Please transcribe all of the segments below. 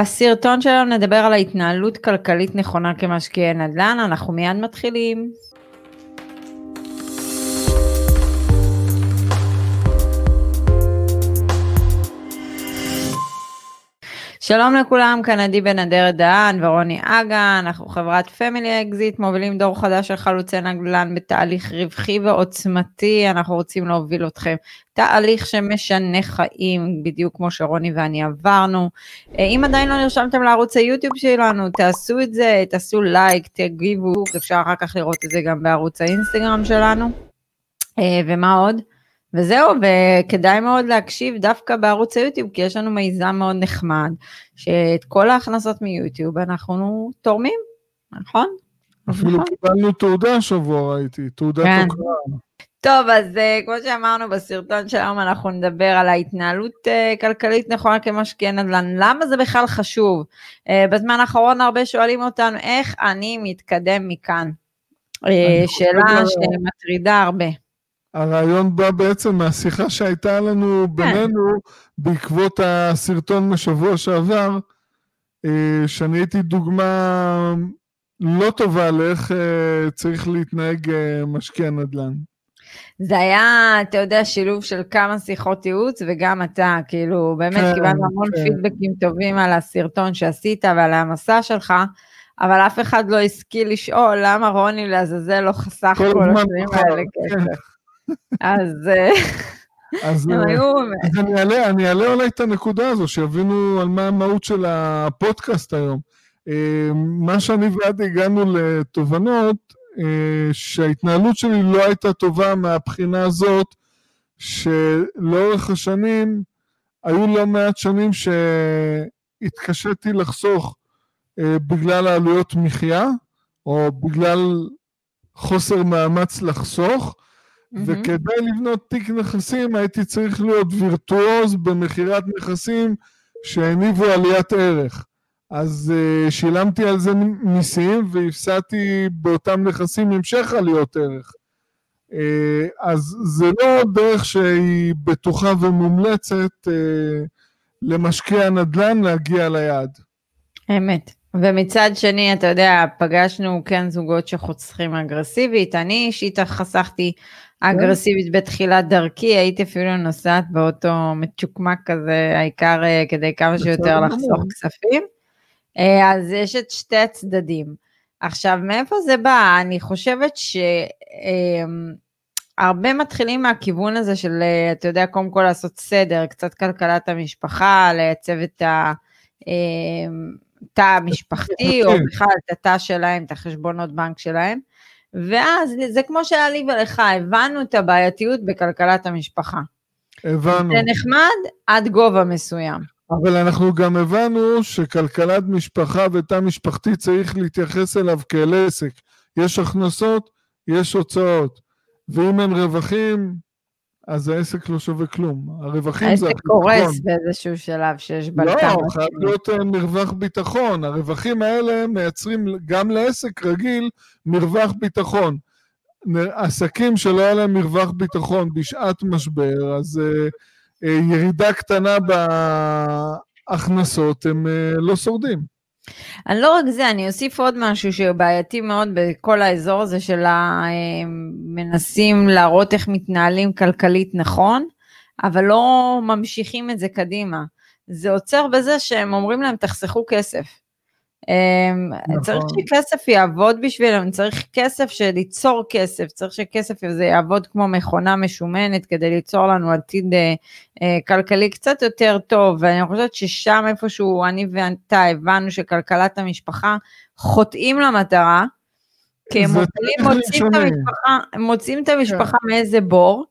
בסרטון שלנו נדבר על ההתנהלות כלכלית נכונה כמשקיעי נדל"ן, אנחנו מיד מתחילים. שלום לכולם, כאן עדי בן אדרת דהן ורוני אגה, אנחנו חברת Family Exit, מובילים דור חדש של חלוצי נדל"ן בתהליך רווחי ועוצמתי, אנחנו רוצים להוביל אתכם תהליך שמשנה חיים, בדיוק כמו שרוני ואני עברנו. אה, אם עדיין לא נרשמתם לערוץ היוטיוב שלנו, תעשו את זה, תעשו לייק, תגיבו, אפשר אחר כך לראות את זה גם בערוץ האינסטגרם שלנו. אה, ומה עוד? וזהו, וכדאי מאוד להקשיב דווקא בערוץ היוטיוב, כי יש לנו מיזם מאוד נחמד, שאת כל ההכנסות מיוטיוב אנחנו תורמים, נכון? אפילו נכון? קיבלנו תעודה השבוע, ראיתי, תעודת כן. הוקרה. טוב, אז uh, כמו שאמרנו בסרטון של היום, אנחנו נדבר על ההתנהלות uh, כלכלית נכונה כמשקיע נדל"ן. למה זה בכלל חשוב? Uh, בזמן האחרון הרבה שואלים אותנו, איך אני מתקדם מכאן? Uh, שאלה שמטרידה הרבה. הרעיון בא בעצם מהשיחה שהייתה לנו כן. בינינו בעקבות הסרטון משבוע שעבר, אה, שאני הייתי דוגמה לא טובה לאיך אה, צריך להתנהג אה, משקיע נדל"ן. זה היה, אתה יודע, שילוב של כמה שיחות ייעוץ, וגם אתה, כאילו, באמת כן, קיבלנו המון כן. פידבקים טובים על הסרטון שעשית ועל המסע שלך, אבל אף אחד לא השכיל לשאול למה רוני לעזאזל לא חסך כל השנים האלה כסף. אז... אה, אז, אה, אז אני אעלה, אני אעלה אולי את הנקודה הזו, שיבינו על מה המהות של הפודקאסט היום. אה, מה שאני ועד הגענו לתובנות, שההתנהלות שלי לא הייתה טובה מהבחינה הזאת, שלאורך השנים, היו לא מעט שנים שהתקשיתי לחסוך בגלל העלויות מחיה, או בגלל חוסר מאמץ לחסוך, וכדי לבנות תיק נכסים הייתי צריך להיות וירטואוז במכירת נכסים שהניבו עליית ערך. אז uh, שילמתי על זה מיסים והפסדתי באותם נכסים המשך עליות ערך. Uh, אז זה לא דרך שהיא בטוחה ומומלצת uh, למשקיע נדל"ן להגיע ליעד. אמת. ומצד שני, אתה יודע, פגשנו כן זוגות שחוסכים אגרסיבית, אני אישית חסכתי אגרסיבית בתחילת דרכי, הייתי אפילו נוסעת באותו מצ'וקמק כזה, העיקר אה, כדי כמה שיותר לחסוך כספים. אה, אז יש את שתי הצדדים. עכשיו, מאיפה זה בא? אני חושבת שהרבה אמ, מתחילים מהכיוון הזה של, אה, אתה יודע, קודם כל לעשות סדר, קצת כלכלת המשפחה, לייצב את ה... תא המשפחתי, או בכלל את התא שלהם, את החשבונות בנק שלהם. ואז זה כמו שהיה לי ולך, הבנו את הבעייתיות בכלכלת המשפחה. הבנו. זה נחמד עד גובה מסוים. אבל אנחנו גם הבנו שכלכלת משפחה ותא משפחתי צריך להתייחס אליו כאל עסק. יש הכנסות, יש הוצאות. ואם אין רווחים, אז העסק לא שווה כלום. הרווחים זה... העסק קורס באיזשהו שלב שיש בלטה. לא, חייב להיות אה, מרווח ביטחון. הרווחים האלה מייצרים גם לעסק רגיל מרווח ביטחון. עסקים שלא היה להם מרווח ביטחון בשעת משבר, אז uh, uh, ירידה קטנה בהכנסות, הם uh, לא שורדים. אני לא רק זה, אני אוסיף עוד משהו שבעייתי מאוד בכל האזור הזה של המנסים להראות איך מתנהלים כלכלית נכון, אבל לא ממשיכים את זה קדימה. זה עוצר בזה שהם אומרים להם תחסכו כסף. אמ, נכון. צריך שכסף יעבוד בשבילם, צריך כסף שליצור כסף, צריך שכסף הזה יעבוד כמו מכונה משומנת כדי ליצור לנו עתיד אה, אה, כלכלי קצת יותר טוב, ואני חושבת ששם איפשהו אני ואתה הבנו שכלכלת המשפחה חוטאים למטרה, כי הם מוצאים, מוצאים, את המשפחה, מוצאים את המשפחה כן. מאיזה בור,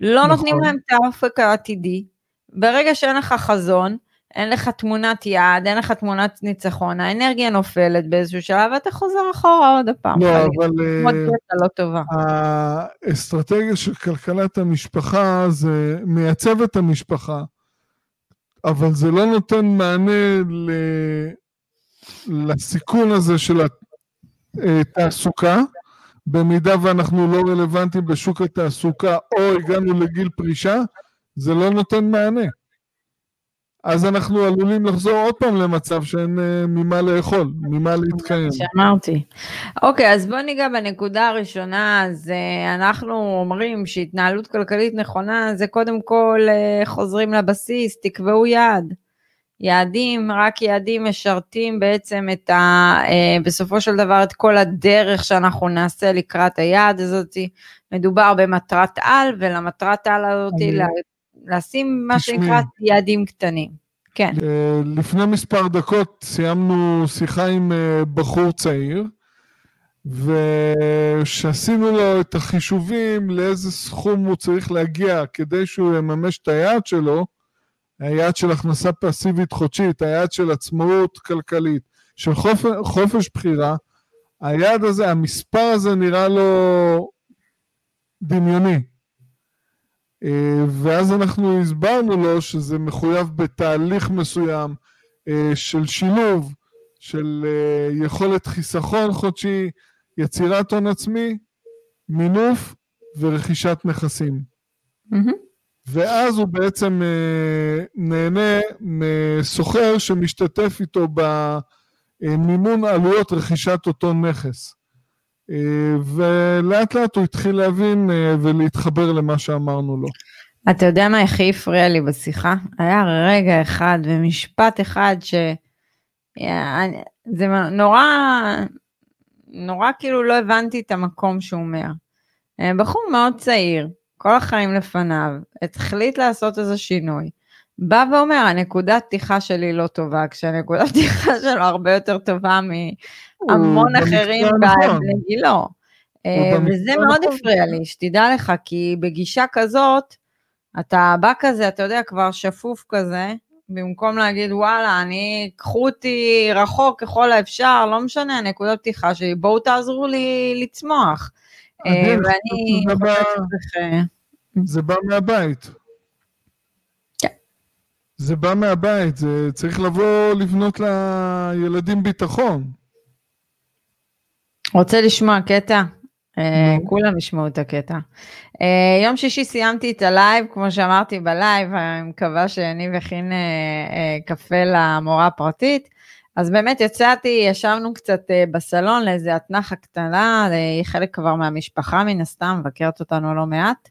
לא נכון. נותנים להם את האופק העתידי, ברגע שאין לך חזון, אין לך תמונת יעד, אין לך תמונת ניצחון, האנרגיה נופלת באיזשהו שלב ואתה חוזר אחורה עוד פעם. לא, אבל... עוד קטע לא טובה. האסטרטגיה של כלכלת המשפחה זה מייצב את המשפחה, אבל זה לא נותן מענה ל... לסיכון הזה של התעסוקה, במידה ואנחנו לא רלוונטיים בשוק התעסוקה או הגענו לגיל פרישה, זה לא נותן מענה. אז אנחנו עלולים לחזור עוד פעם למצב שאין uh, ממה לאכול, ממה להתקיים. שאמרתי. אוקיי, אז בוא ניגע בנקודה הראשונה, אז uh, אנחנו אומרים שהתנהלות כלכלית נכונה זה קודם כל uh, חוזרים לבסיס, תקבעו יעד. יעדים, רק יעדים משרתים בעצם את ה... Uh, בסופו של דבר את כל הדרך שאנחנו נעשה לקראת היעד הזאת. מדובר במטרת על, ולמטרת על הזאת אני... לשים מה שנקרא יעדים קטנים. כן. אה, לפני מספר דקות סיימנו שיחה עם אה, בחור צעיר, ושעשינו לו את החישובים לאיזה סכום הוא צריך להגיע כדי שהוא יממש את היעד שלו, היעד של הכנסה פסיבית חודשית, היעד של עצמאות כלכלית, של חופ... חופש בחירה, היעד הזה, המספר הזה נראה לו דמיוני. אה, ואז אנחנו הסברנו לו שזה מחויב בתהליך מסוים אה, של שילוב, של אה, יכולת חיסכון חודשי, יצירת הון עצמי, מינוף ורכישת נכסים. Mm-hmm. ואז הוא בעצם נהנה מסוחר שמשתתף איתו במימון עלויות רכישת אותו נכס. ולאט לאט הוא התחיל להבין אה, ולהתחבר למה שאמרנו לו. אתה יודע מה הכי הפריע לי בשיחה? היה רגע אחד ומשפט אחד ש... זה נורא, נורא כאילו לא הבנתי את המקום שהוא אומר. אה, בחור מאוד צעיר, כל החיים לפניו, החליט לעשות איזה שינוי. בא ואומר, הנקודת פתיחה שלי לא טובה, כשהנקודת פתיחה שלו הרבה יותר טובה המון אחרים בבני גילו. אה, וזה מאוד הפריע לי, שתדע לך, כי בגישה כזאת, אתה בא כזה, אתה יודע, כבר שפוף כזה, במקום להגיד, וואלה, אני, קחו אותי רחוק ככל האפשר, לא משנה, נקודות פתיחה שלי, בואו תעזרו לי לצמוח. אה, ואני חושבת שזה... זה בא מהבית. זה בא מהבית, זה צריך לבוא לבנות לילדים ביטחון. רוצה לשמוע קטע? אה, כולם ישמעו את הקטע. אה, יום שישי סיימתי את ה live, כמו שאמרתי ב live, אני מקווה שאני אכין אה, קפה למורה הפרטית. אז באמת יצאתי, ישבנו קצת בסלון לאיזה אתנחה קטנה, היא חלק כבר מהמשפחה מן הסתם, מבקרת אותנו לא מעט.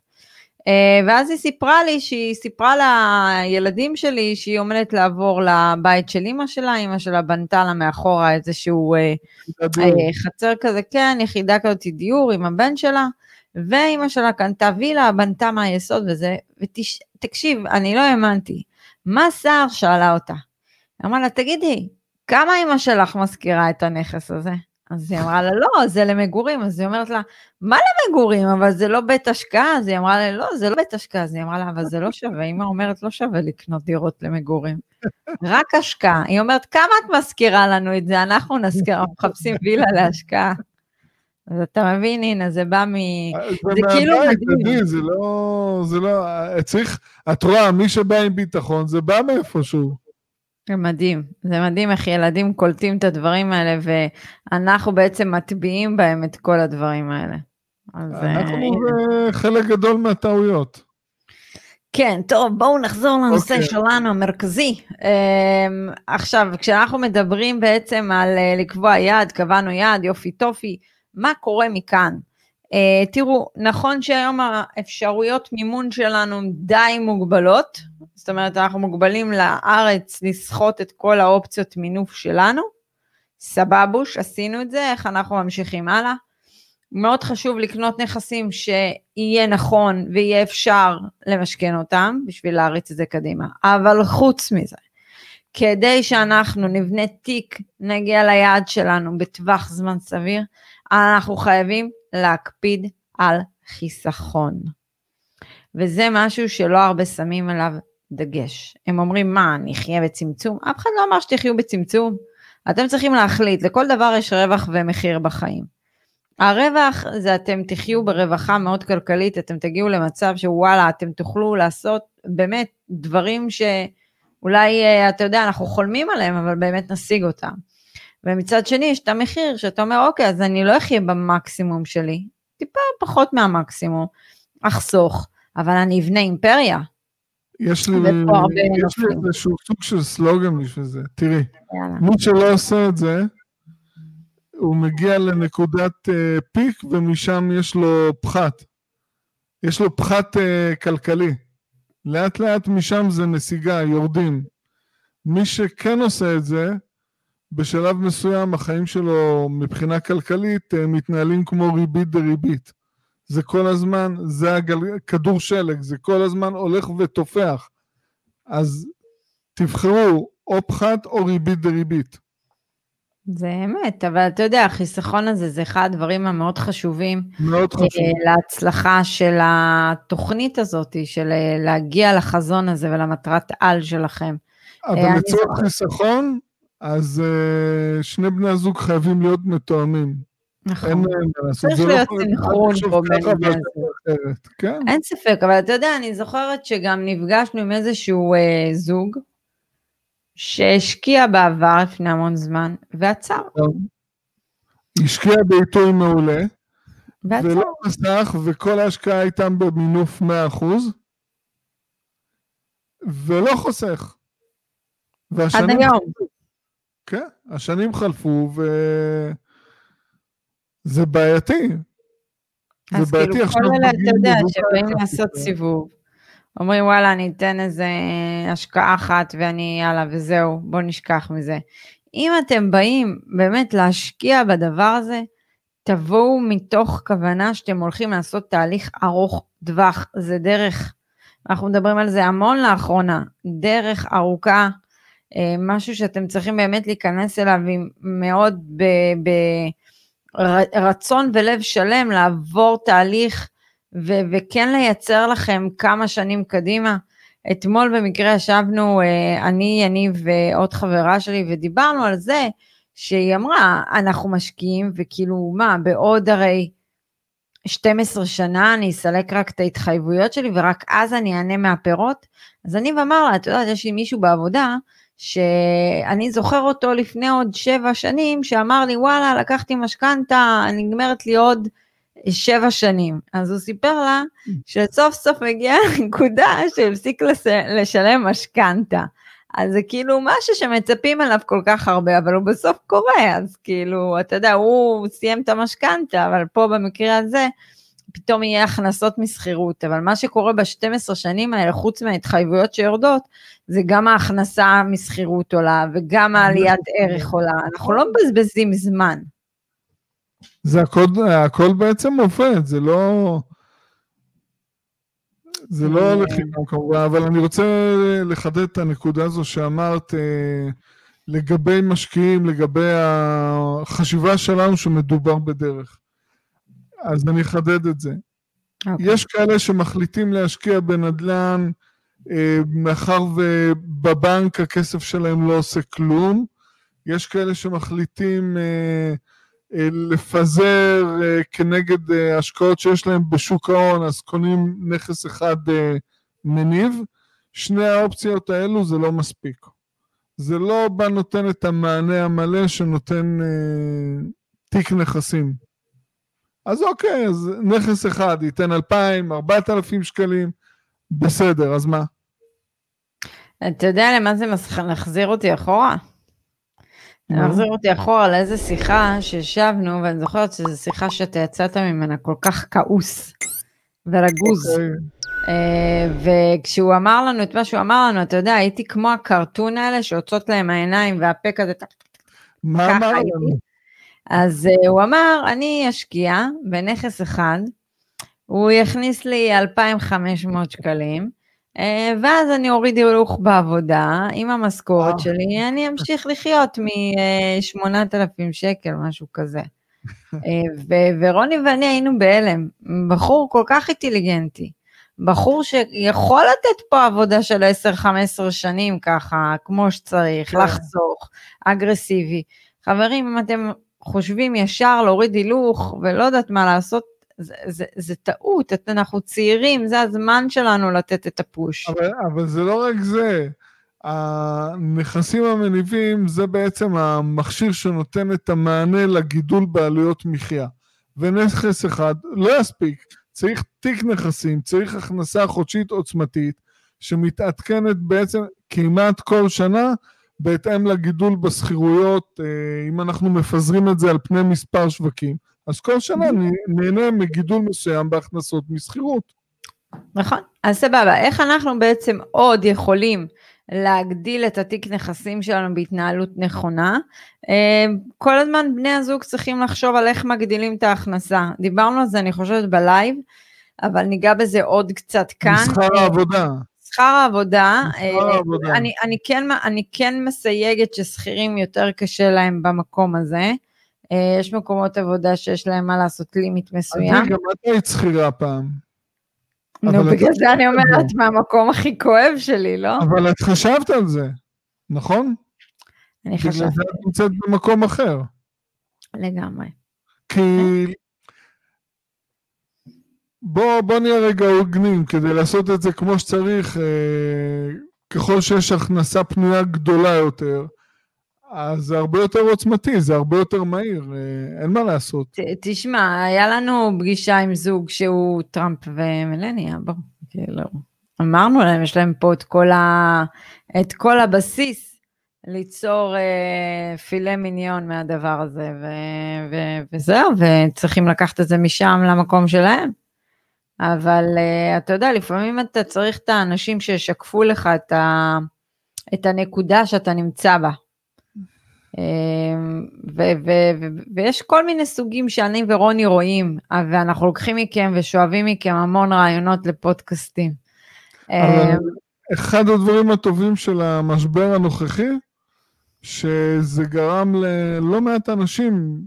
אה, ואז היא סיפרה לי שהיא סיפרה לילדים שלי שהיא עומדת לעבור לבית של אימא שלה, אימא שלה בנתה לה מאחורה איזשהו אה, אה, חצר כזה, כן, יחידה כזאת דיור עם הבן שלה, ואימא שלה קנתה וילה, בנתה מהיסוד וזה, ותקשיב, אני לא האמנתי, מה סער שאלה אותה? אמרה לה, תגידי, כמה אימא שלך מזכירה את הנכס הזה? אז היא אמרה לה, לא, זה למגורים. אז היא אומרת לה, מה למגורים? אבל זה לא בית השקעה. אז היא אמרה לה, לא, זה לא בית השקעה. אז היא אמרה לה, אבל זה לא שווה. אמא אומרת, לא שווה לקנות דירות למגורים. רק השקעה. היא אומרת, כמה את מזכירה לנו את זה? אנחנו נזכיר, אנחנו מחפשים וילה להשקעה. אז אתה מבין, הנה, זה בא מ... זה, זה כאילו מדהים. זה לא, זה לא, צריך, את רואה, מי שבא עם ביטחון, זה בא מאיפשהו. זה מדהים, זה מדהים איך ילדים קולטים את הדברים האלה ואנחנו בעצם מטביעים בהם את כל הדברים האלה. אז, אנחנו uh, חלק גדול מהטעויות. כן, טוב, בואו נחזור לנושא okay. אוקיי. שלנו המרכזי. Um, עכשיו, כשאנחנו מדברים בעצם על uh, לקבוע יעד, קבענו יעד, יופי טופי, מה קורה מכאן? Uh, תראו, נכון שהיום האפשרויות מימון שלנו די מוגבלות, זאת אומרת, אנחנו מוגבלים לארץ לסחוט את כל האופציות מינוף שלנו. סבבוש, עשינו את זה, איך אנחנו ממשיכים הלאה. מאוד חשוב לקנות נכסים שיהיה נכון ויהיה אפשר למשכן אותם בשביל להריץ את זה קדימה. אבל חוץ מזה, כדי שאנחנו נבנה תיק, נגיע ליעד שלנו בטווח זמן סביר, אנחנו חייבים להקפיד על חיסכון. וזה משהו שלא הרבה שמים עליו דגש. הם אומרים, מה, נחיה בצמצום? אף אחד לא אמר שתחיו בצמצום. אתם צריכים להחליט, לכל דבר יש רווח ומחיר בחיים. הרווח זה אתם תחיו ברווחה מאוד כלכלית, אתם תגיעו למצב שוואלה, אתם תוכלו לעשות באמת דברים שאולי, אה, אתה יודע, אנחנו חולמים עליהם, אבל באמת נשיג אותם. ומצד שני, יש את המחיר שאתה אומר, אוקיי, אז אני לא אחיה במקסימום שלי, טיפה פחות מהמקסימום, אחסוך, אבל אני אבנה אימפריה, יש לי, איזשהו סוג של סלוגן בשביל זה. תראי, מי שלא עושה את זה, הוא מגיע לנקודת uh, פיק ומשם יש לו פחת. יש לו פחת uh, כלכלי. לאט לאט משם זה נסיגה, יורדים. מי שכן עושה את זה, בשלב מסוים החיים שלו מבחינה כלכלית uh, מתנהלים כמו ריבית דריבית. זה כל הזמן, זה הגל... כדור שלג, זה כל הזמן הולך ותופח. אז תבחרו או פחת או ריבית דריבית. זה אמת, אבל אתה יודע, החיסכון הזה זה אחד הדברים המאוד חשובים. מאוד חשוב. אה, להצלחה של התוכנית הזאת, של אה, להגיע לחזון הזה ולמטרת על שלכם. אבל אה, לצורך חיסכון, אז שני בני הזוג חייבים להיות מתואמים. נכון. צריך לא להיות סנכרון פה בין כן. אין ספק, אבל אתה יודע, אני זוכרת שגם נפגשנו עם איזשהו זוג, שהשקיע בעבר לפני המון זמן, ועצר. השקיע בעיתוי מעולה, ועצר. ולא חסך, וכל ההשקעה הייתה במינוף 100%, ולא חוסך. עד היום. כן, השנים חלפו, וזה בעייתי. אז כאילו כל אלה, אתה יודע, שבאים לעשות סיבוב, אומרים וואלה אני אתן איזה השקעה אחת ואני יאללה וזהו בוא נשכח מזה. אם אתם באים באמת להשקיע בדבר הזה, תבואו מתוך כוונה שאתם הולכים לעשות תהליך ארוך טווח, זה דרך, אנחנו מדברים על זה המון לאחרונה, דרך ארוכה, אה, משהו שאתם צריכים באמת להיכנס אליו עם מאוד ברצון ולב שלם, לעבור תהליך ו- וכן לייצר לכם כמה שנים קדימה. אתמול במקרה ישבנו, אה, אני, אני ועוד חברה שלי, ודיברנו על זה שהיא אמרה, אנחנו משקיעים, וכאילו, מה, בעוד הרי 12 שנה אני אסלק רק את ההתחייבויות שלי, ורק אז אני אענה מהפירות? אז אני ואמר לה, את יודעת, יש לי מישהו בעבודה, שאני זוכר אותו לפני עוד שבע שנים, שאמר לי, וואלה, לקחתי משכנתה, נגמרת לי עוד שבע שנים. אז הוא סיפר לה שסוף סוף הגיעה לנקודה שהפסיק לשלם משכנתה. אז זה כאילו משהו שמצפים עליו כל כך הרבה, אבל הוא בסוף קורה, אז כאילו, אתה יודע, הוא סיים את המשכנתה, אבל פה במקרה הזה, פתאום יהיה הכנסות משכירות, אבל מה שקורה ב-12 שנים האלה, חוץ מההתחייבויות שיורדות, זה גם ההכנסה משכירות עולה, וגם העליית ערך עולה, אנחנו לא מבזבזים זמן. זה הכל, הכל בעצם עובד, זה לא... זה לא אה. לחינם כמובן, אבל אני רוצה לחדד את הנקודה הזו שאמרת אה, לגבי משקיעים, לגבי החשיבה שלנו שמדובר בדרך. אז אני אחדד את זה. Okay. אוקיי. יש כאלה שמחליטים להשקיע בנדל"ן, אה, מאחר ובבנק הכסף שלהם לא עושה כלום. יש כאלה שמחליטים אה, אה, לפזר אה, כנגד אה, השקעות שיש להם בשוק ההון, אז קונים נכס אחד מניב. שני האופציות האלו זה לא מספיק. זה לא בא נותן את המענה המלא שנותן אה, תיק נכסים. אז אוקיי, אז נכס אחד ייתן 2,000, 4,000 שקלים, בסדר, אז מה? אתה יודע למה זה מחזיר אותי אחורה? זה מחזיר אותי אחורה לאיזה שיחה שישבנו, ואני זוכרת שזו שיחה שאתה יצאת ממנה כל כך כעוס ורגוז. אוקיי. אה, וכשהוא אמר לנו את מה שהוא אמר לנו, אתה יודע, הייתי כמו הקרטון האלה שיוצאות להם העיניים והפה כזה, מה אמר לנו? אז uh, הוא אמר, אני אשקיע בנכס אחד, הוא יכניס לי 2,500 שקלים, אה, ואז אני אוריד הילוך בעבודה עם המשכורת אה. שלי, אני אמשיך לחיות מ-8,000 שקל, משהו כזה. אה, ורוני ואני היינו בהלם, בחור כל כך אינטליגנטי, בחור שיכול לתת פה עבודה של 10-15 שנים ככה, כמו שצריך, כן. לחסוך, אגרסיבי. חברים, אם אתם חושבים ישר להוריד הילוך ולא יודעת מה לעשות, זה, זה, זה טעות, אנחנו צעירים, זה הזמן שלנו לתת את הפוש. אבל, אבל זה לא רק זה, הנכסים המניבים זה בעצם המכשיר שנותן את המענה לגידול בעלויות מחיה. ונכס אחד לא יספיק, צריך תיק נכסים, צריך הכנסה חודשית עוצמתית, שמתעדכנת בעצם כמעט כל שנה בהתאם לגידול בשכירויות, אה, אם אנחנו מפזרים את זה על פני מספר שווקים, אז כל שנה נהנה מגידול מסוים בהכנסות משכירות. נכון, אז סבבה, איך אנחנו בעצם עוד יכולים להגדיל את התיק נכסים שלנו בהתנהלות נכונה. אה, כל הזמן בני הזוג צריכים לחשוב על איך מגדילים את ההכנסה. דיברנו על זה, אני חושבת, בלייב, אבל ניגע בזה עוד קצת כאן. שכר העבודה. שכר העבודה, אה, אני, אני, כן, אני כן מסייגת ששכירים יותר קשה להם במקום הזה. אה, יש מקומות עבודה שיש להם מה לעשות לימיט מסוים. אני גם את היית שכירה פעם. נו, בגלל זה אני אומרת מהמקום הכי כואב שלי, לא? אבל את חשבת על זה, נכון? אני חשבתי. בגלל זה את נמצאת במקום אחר. לגמרי. כי בוא, בוא נהיה רגע הוגנים, כדי לעשות את זה כמו שצריך, אה, ככל שיש הכנסה פנויה גדולה יותר, אז זה הרבה יותר עוצמתי, זה הרבה יותר מהיר, אה, אין מה לעשות. ת, תשמע, היה לנו פגישה עם זוג שהוא טראמפ ומלניה, בוא, כאילו, אמרנו להם, יש להם פה את כל, ה, את כל הבסיס ליצור אה, פילה מיניון מהדבר הזה, ו, ו, וזהו, וצריכים לקחת את זה משם למקום שלהם. אבל uh, אתה יודע, לפעמים אתה צריך את האנשים שישקפו לך את, ה, את הנקודה שאתה נמצא בה. Uh, ו- ו- ו- ויש כל מיני סוגים שאני ורוני רואים, ואנחנו לוקחים מכם ושואבים מכם המון רעיונות לפודקאסטים. אה, אחד הדברים הטובים של המשבר הנוכחי, שזה גרם ללא מעט אנשים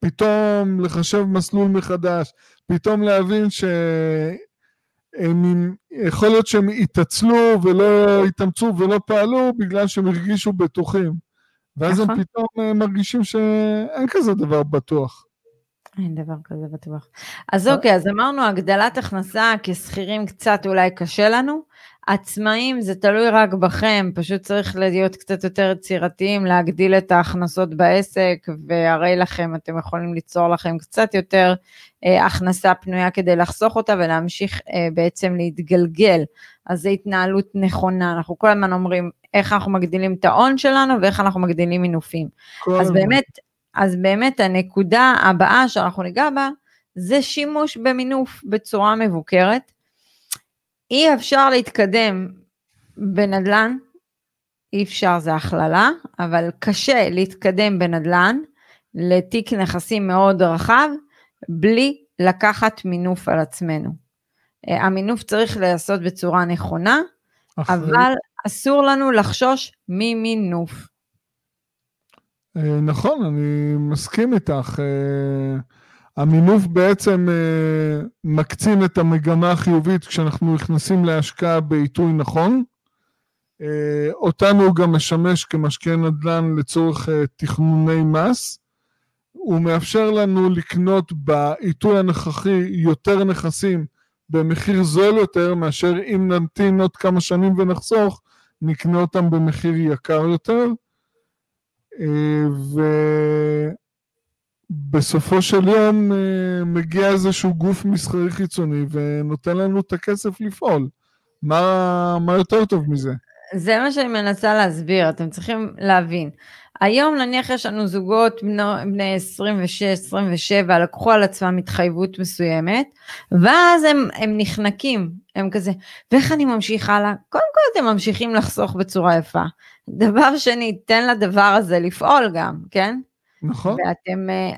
פתאום לחשב מסלול מחדש, פתאום להבין שהם, יכול להיות שהם התעצלו ולא התאמצו ולא פעלו בגלל שהם הרגישו בטוחים. ואז הם נכון. פתאום אה, מרגישים שאין כזה דבר בטוח. אין דבר כזה בטוח. אז אוקיי, אז אמרנו הגדלת הכנסה כשכירים קצת אולי קשה לנו. עצמאים זה תלוי רק בכם, פשוט צריך להיות קצת יותר יצירתיים, להגדיל את ההכנסות בעסק, והרי לכם, אתם יכולים ליצור לכם קצת יותר אה, הכנסה פנויה כדי לחסוך אותה ולהמשיך אה, בעצם להתגלגל. אז זו התנהלות נכונה, אנחנו כל הזמן אומרים איך אנחנו מגדילים את ההון שלנו ואיך אנחנו מגדילים מינופים. אז באמת, אז באמת הנקודה הבאה שאנחנו ניגע בה, זה שימוש במינוף בצורה מבוקרת. אי אפשר להתקדם בנדל"ן, אי אפשר זה הכללה, אבל קשה להתקדם בנדל"ן לתיק נכסים מאוד רחב, בלי לקחת מינוף על עצמנו. אה, המינוף צריך להיעשות בצורה נכונה, אחרי. אבל אסור לנו לחשוש ממינוף. אה, נכון, אני מסכים איתך. אה, המינוף בעצם מקצין את המגמה החיובית כשאנחנו נכנסים להשקעה בעיתוי נכון. אותנו הוא גם משמש כמשקיעי נדל"ן לצורך תכנוני מס. הוא מאפשר לנו לקנות בעיתוי הנוכחי יותר נכסים במחיר זול יותר, מאשר אם נמתין עוד כמה שנים ונחסוך, נקנה אותם במחיר יקר יותר. אה, ובסופו של יום אה, מגיע איזשהו גוף מסחרי חיצוני ונותן לנו את הכסף לפעול. מה, מה יותר טוב מזה? זה מה שאני מנסה להסביר, אתם צריכים להבין. היום נניח יש לנו זוגות בני 26-27, לקחו על עצמם התחייבות מסוימת, ואז הם, הם נחנקים, הם כזה, ואיך אני ממשיך הלאה? קודם כל אתם ממשיכים לחסוך בצורה יפה. דבר שני, תן לדבר הזה לפעול גם, כן? נכון.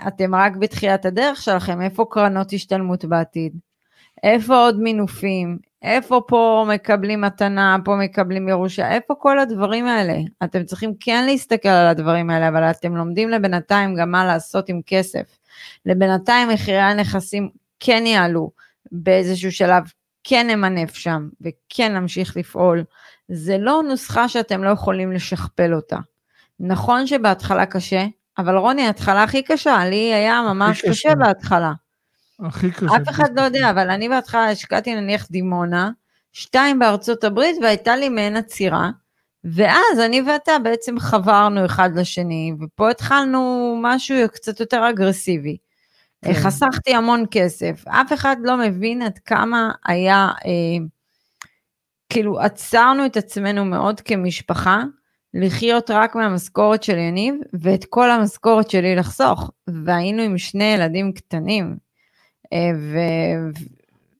ואתם רק בתחילת הדרך שלכם, איפה קרנות השתלמות בעתיד? איפה עוד מינופים? איפה פה מקבלים מתנה, פה מקבלים ירושה, איפה כל הדברים האלה? אתם צריכים כן להסתכל על הדברים האלה, אבל אתם לומדים לבינתיים גם מה לעשות עם כסף. לבינתיים מחירי הנכסים כן יעלו באיזשהו שלב, כן נמנף שם וכן נמשיך לפעול. זה לא נוסחה שאתם לא יכולים לשכפל אותה. נכון שבהתחלה קשה, אבל רוני, ההתחלה הכי קשה, לי היה ממש קשה, בהתחלה. הכי קשה. אף אחד לא יודע, אבל אני בהתחלה השקעתי נניח דימונה, שתיים בארצות הברית, והייתה לי מעין עצירה, ואז אני ואתה בעצם חברנו אחד לשני, ופה התחלנו משהו קצת יותר אגרסיבי. כן. חסכתי המון כסף, אף אחד לא מבין עד כמה היה, אה, כאילו עצרנו את עצמנו מאוד כמשפחה, לחיות רק מהמשכורת של יניב, ואת כל המשכורת שלי לחסוך, והיינו עם שני ילדים קטנים, אה, ו...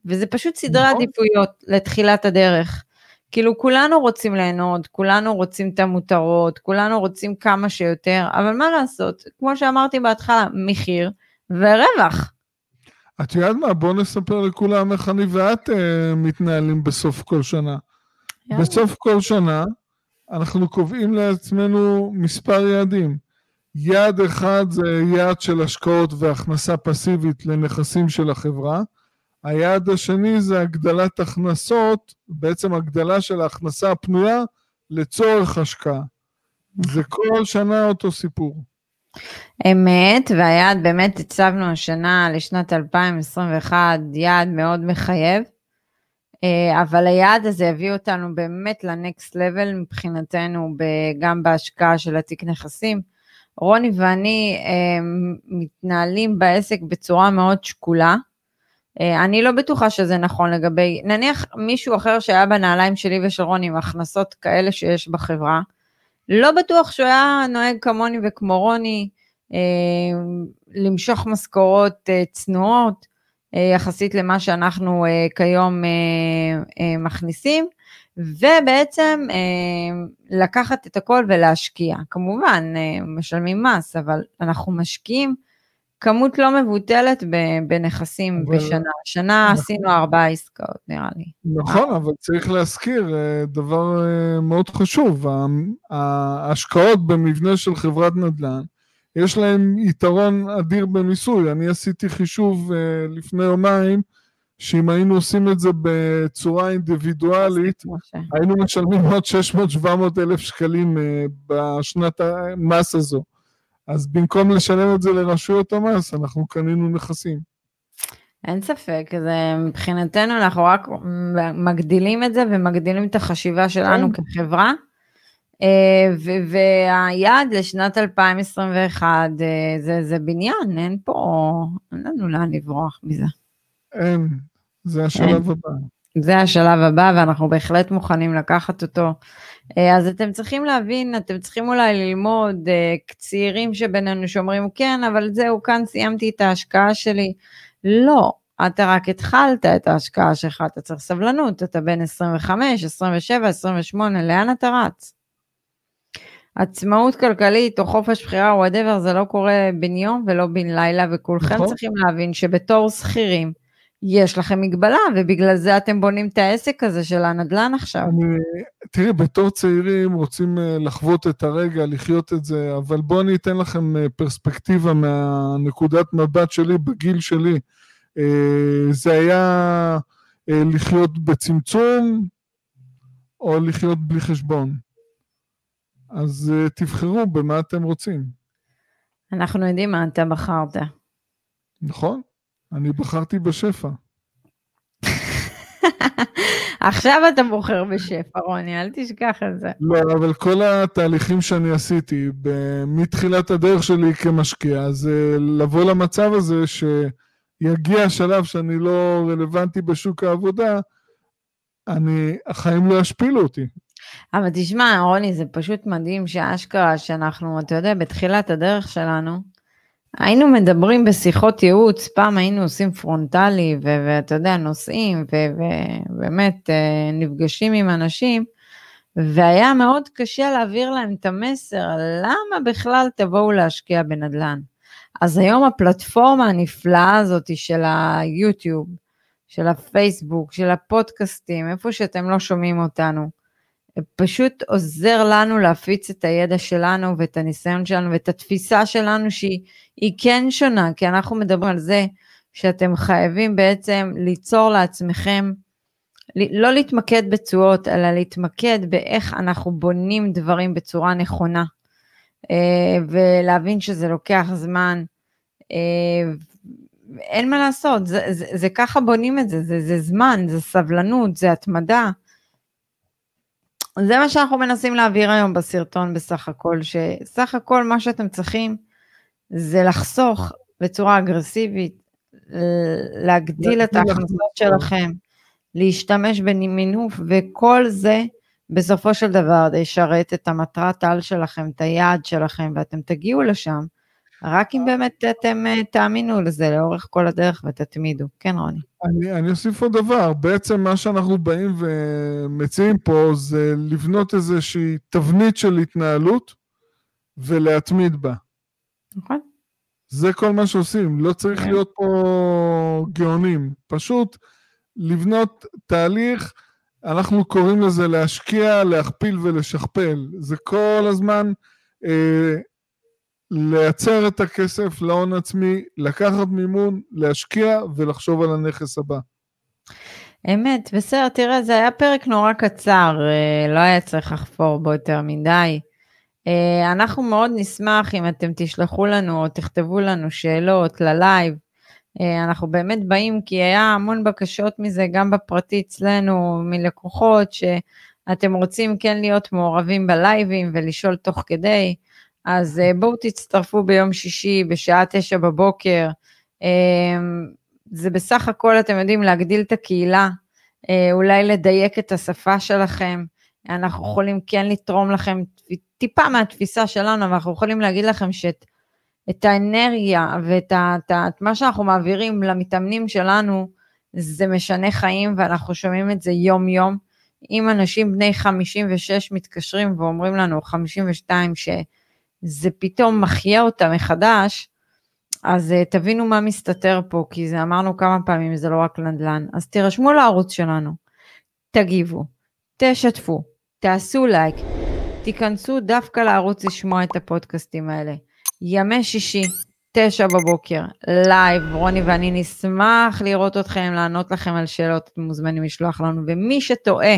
וזה פשוט סדרי נכון. עדיפויות לתחילת הדרך. כאילו כולנו רוצים ליהנות, כולנו רוצים את המותרות, כולנו רוצים כמה שיותר, אבל מה לעשות, כמו שאמרתי בהתחלה, מחיר ורווח. את יודעת מה, בואו נספר לכולם איך אני ואת uh, מתנהלים בסוף כל שנה. יאללה. בסוף כל שנה אנחנו קובעים לעצמנו מספר יעדים. יעד אחד זה יעד של השקעות והכנסה פסיבית לנכסים של החברה. היעד השני זה הגדלת הכנסות, בעצם הגדלה של ההכנסה הפנויה לצורך השקעה. זה כל שנה אותו סיפור. אמת, והיעד באמת הצבנו השנה לשנת 2021 יעד מאוד מחייב, אבל היעד הזה הביא אותנו באמת לנקסט לבל מבחינתנו, גם בהשקעה של התיק נכסים. רוני ואני אה, מתנהלים בעסק בצורה מאוד שקולה. אה, אני לא בטוחה שזה נכון לגבי, נניח מישהו אחר שהיה בנעליים שלי ושל רוני עם הכנסות כאלה שיש בחברה, לא בטוח שהוא היה נוהג כמוני וכמו רוני, אה, למשוך משכורות אה, צנועות אה, יחסית למה שאנחנו אה, כיום אה, אה, מכניסים, ובעצם אה, לקחת את הכל ולהשקיע. כמובן, אה, משלמים מס, אבל אנחנו משקיעים כמות לא מבוטלת בנכסים אבל... בשנה. השנה נכון. עשינו ארבעה עסקאות, נראה לי. נכון, אבל צריך להזכיר אה, דבר אה, מאוד חשוב, ההשקעות במבנה של חברת נדל"ן, יש להם יתרון אדיר במיסוי. אני עשיתי חישוב אה, לפני יומיים, שאם היינו עושים את זה בצורה אינדיבידואלית, היינו משלמים עוד 600-700 אלף שקלים בשנת המס הזו. אז במקום לשלם את זה לרשויות המס, אנחנו קנינו נכסים. אין ספק, זה מבחינתנו אנחנו רק מגדילים את זה ומגדילים את החשיבה שלנו כן. כחברה. אה, והיעד לשנת 2021 אה, זה, זה בניין, אין פה, אין לנו לאן לברוח מזה. אין, זה השלב אין. הבא. זה השלב הבא ואנחנו בהחלט מוכנים לקחת אותו. אה, אז אתם צריכים להבין, אתם צריכים אולי ללמוד, צעירים שבינינו שאומרים, כן, אבל זהו, כאן סיימתי את ההשקעה שלי. לא, אתה רק התחלת את ההשקעה שלך, אתה צריך סבלנות, אתה בן 25, 27, 28, לאן אתה רץ? עצמאות כלכלית או חופש בחירה או whatever, זה לא קורה בן יום ולא בן לילה, וכולכם נכון. צריכים להבין שבתור שכירים, יש לכם מגבלה, ובגלל זה אתם בונים את העסק הזה של הנדל"ן עכשיו. אני, תראי, בתור צעירים רוצים אה, לחוות את הרגע, לחיות את זה, אבל בואו אני אתן לכם אה, פרספקטיבה מהנקודת מבט שלי, בגיל שלי. אה, זה היה לחיות בצמצום, או לחיות בלי חשבון. אז תבחרו במה אתם רוצים. אנחנו יודעים מה אתה בחרת. נכון. אני בחרתי בשפע. עכשיו אתה בוחר בשפע, רוני, אל תשכח את זה. לא, אבל כל התהליכים שאני עשיתי מתחילת הדרך שלי כמשקיע, זה לבוא למצב הזה שיגיע השלב שאני לא רלוונטי בשוק העבודה, אני, החיים לא ישפילו אותי. אבל תשמע, רוני, זה פשוט מדהים שאשכרה שאנחנו, אתה יודע, בתחילת הדרך שלנו, היינו מדברים בשיחות ייעוץ, פעם היינו עושים פרונטלי, ואתה יודע, נוסעים, ובאמת אה, נפגשים עם אנשים, והיה מאוד קשה להעביר להם את המסר, למה בכלל תבואו להשקיע בנדל"ן. אז היום הפלטפורמה הנפלאה הזאת של היוטיוב, של הפייסבוק, של הפודקאסטים, איפה שאתם לא שומעים אותנו, פשוט עוזר לנו להפיץ את הידע שלנו ואת הניסיון שלנו ואת התפיסה שלנו שהיא כן שונה, כי אנחנו מדברים על זה שאתם חייבים בעצם ליצור לעצמכם, לא להתמקד בתשואות, אלא להתמקד באיך אנחנו בונים דברים בצורה נכונה, אה, ולהבין שזה לוקח זמן. אה, אין מה לעשות, זה, זה, זה ככה בונים את זה, זה, זה זמן, זה סבלנות, זה התמדה. זה מה שאנחנו מנסים להעביר היום בסרטון בסך הכל, שסך הכל מה שאתם צריכים זה לחסוך בצורה אגרסיבית, להגדיל את ההכנסות שלכם, להשתמש במינוף, וכל זה בסופו של דבר ישרת את המטרת על שלכם, את היעד שלכם, ואתם תגיעו לשם, רק אם באמת אתם אה, תאמינו לזה לאורך כל הדרך ותתמידו. כן, רוני. אני, אני אוסיף עוד דבר, בעצם מה שאנחנו באים ומציעים פה זה לבנות איזושהי תבנית של התנהלות ולהתמיד בה. נכון. זה כל מה שעושים, לא צריך כן. להיות פה גאונים, פשוט לבנות תהליך, אנחנו קוראים לזה להשקיע, להכפיל ולשכפל. זה כל הזמן אה, לייצר את הכסף להון עצמי, לקחת מימון, להשקיע ולחשוב על הנכס הבא. אמת, בסדר, תראה, זה היה פרק נורא קצר, אה, לא היה צריך לחפור בו יותר מדי. אה, אנחנו מאוד נשמח אם אתם תשלחו לנו או תכתבו לנו שאלות ללייב. אה, אנחנו באמת באים כי היה המון בקשות מזה גם בפרטי אצלנו מלקוחות שאתם רוצים כן להיות מעורבים בלייבים ולשאול תוך כדי. אז אה, בואו תצטרפו ביום שישי בשעה תשע בבוקר. זה בסך הכל, אתם יודעים, להגדיל את הקהילה, אולי לדייק את השפה שלכם. אנחנו יכולים כן לתרום לכם טיפה מהתפיסה שלנו, אבל אנחנו יכולים להגיד לכם שאת את האנרגיה ואת את, את מה שאנחנו מעבירים למתאמנים שלנו, זה משנה חיים, ואנחנו שומעים את זה יום-יום. אם אנשים בני 56 מתקשרים ואומרים לנו, 52, שזה פתאום מחיה אותה מחדש, אז אה, תבינו מה מסתתר פה, כי זה אמרנו כמה פעמים, זה לא רק נדל"ן. אז תירשמו לערוץ שלנו, תגיבו, תשתפו, תעשו לייק, תיכנסו דווקא לערוץ לשמוע את הפודקאסטים האלה. ימי שישי, תשע בבוקר, live, רוני ואני נשמח לראות אתכם, לענות לכם על שאלות, אתם מוזמנים לשלוח לנו, ומי שטועה,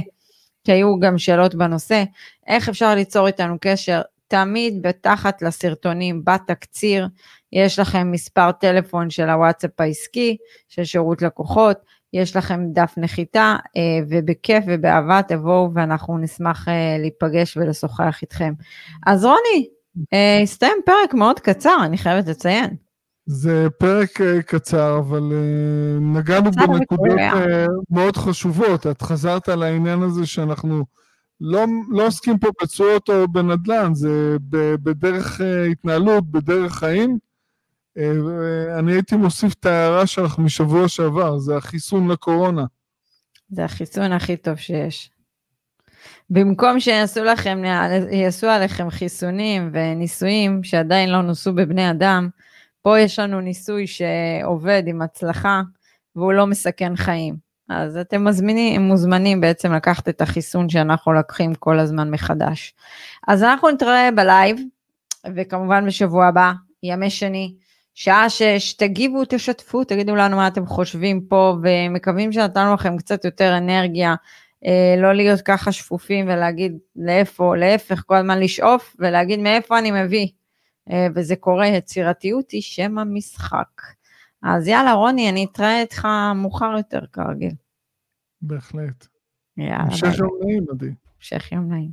כי היו גם שאלות בנושא, איך אפשר ליצור איתנו קשר, תמיד בתחת לסרטונים, בתקציר, יש לכם מספר טלפון של הוואטסאפ העסקי, של שירות לקוחות, יש לכם דף נחיתה, אה, ובכיף ובאהבה תבואו ואנחנו נשמח אה, להיפגש ולשוחח איתכם. אז רוני, אה, הסתיים פרק מאוד קצר, אני חייבת לציין. זה פרק קצר, אבל נגענו בנקודות מאוד חשובות. את חזרת על העניין הזה שאנחנו לא, לא עוסקים פה בתשואות או בנדל"ן, זה בדרך התנהלות, בדרך חיים. אה, אני הייתי מוסיף את ההערה שלך משבוע שעבר, זה החיסון לקורונה. זה החיסון הכי טוב שיש. במקום שיעשו לכם, יעשו עליכם חיסונים וניסויים שעדיין לא נוסו בבני אדם, פה יש לנו ניסוי שעובד עם הצלחה והוא לא מסכן חיים. אז אתם מזמינים, מוזמנים בעצם לקחת את החיסון שאנחנו לקחים כל הזמן מחדש. אז אנחנו נתראה בלייב, וכמובן בשבוע הבא, ימי שני, שעה שש, תגיבו, תשתפו, תגידו לנו מה אתם חושבים פה, ומקווים שנתנו לכם קצת יותר אנרגיה, אה, לא להיות ככה שפופים ולהגיד לאיפה, להפך, כל הזמן לשאוף ולהגיד מאיפה אני מביא. אה, וזה קורה, יצירתיות היא שם המשחק. אז יאללה, רוני, אני אתראה איתך מאוחר יותר כרגיל. בהחלט. יאללה. המשך יום נעים, עדי. המשך יום נעים.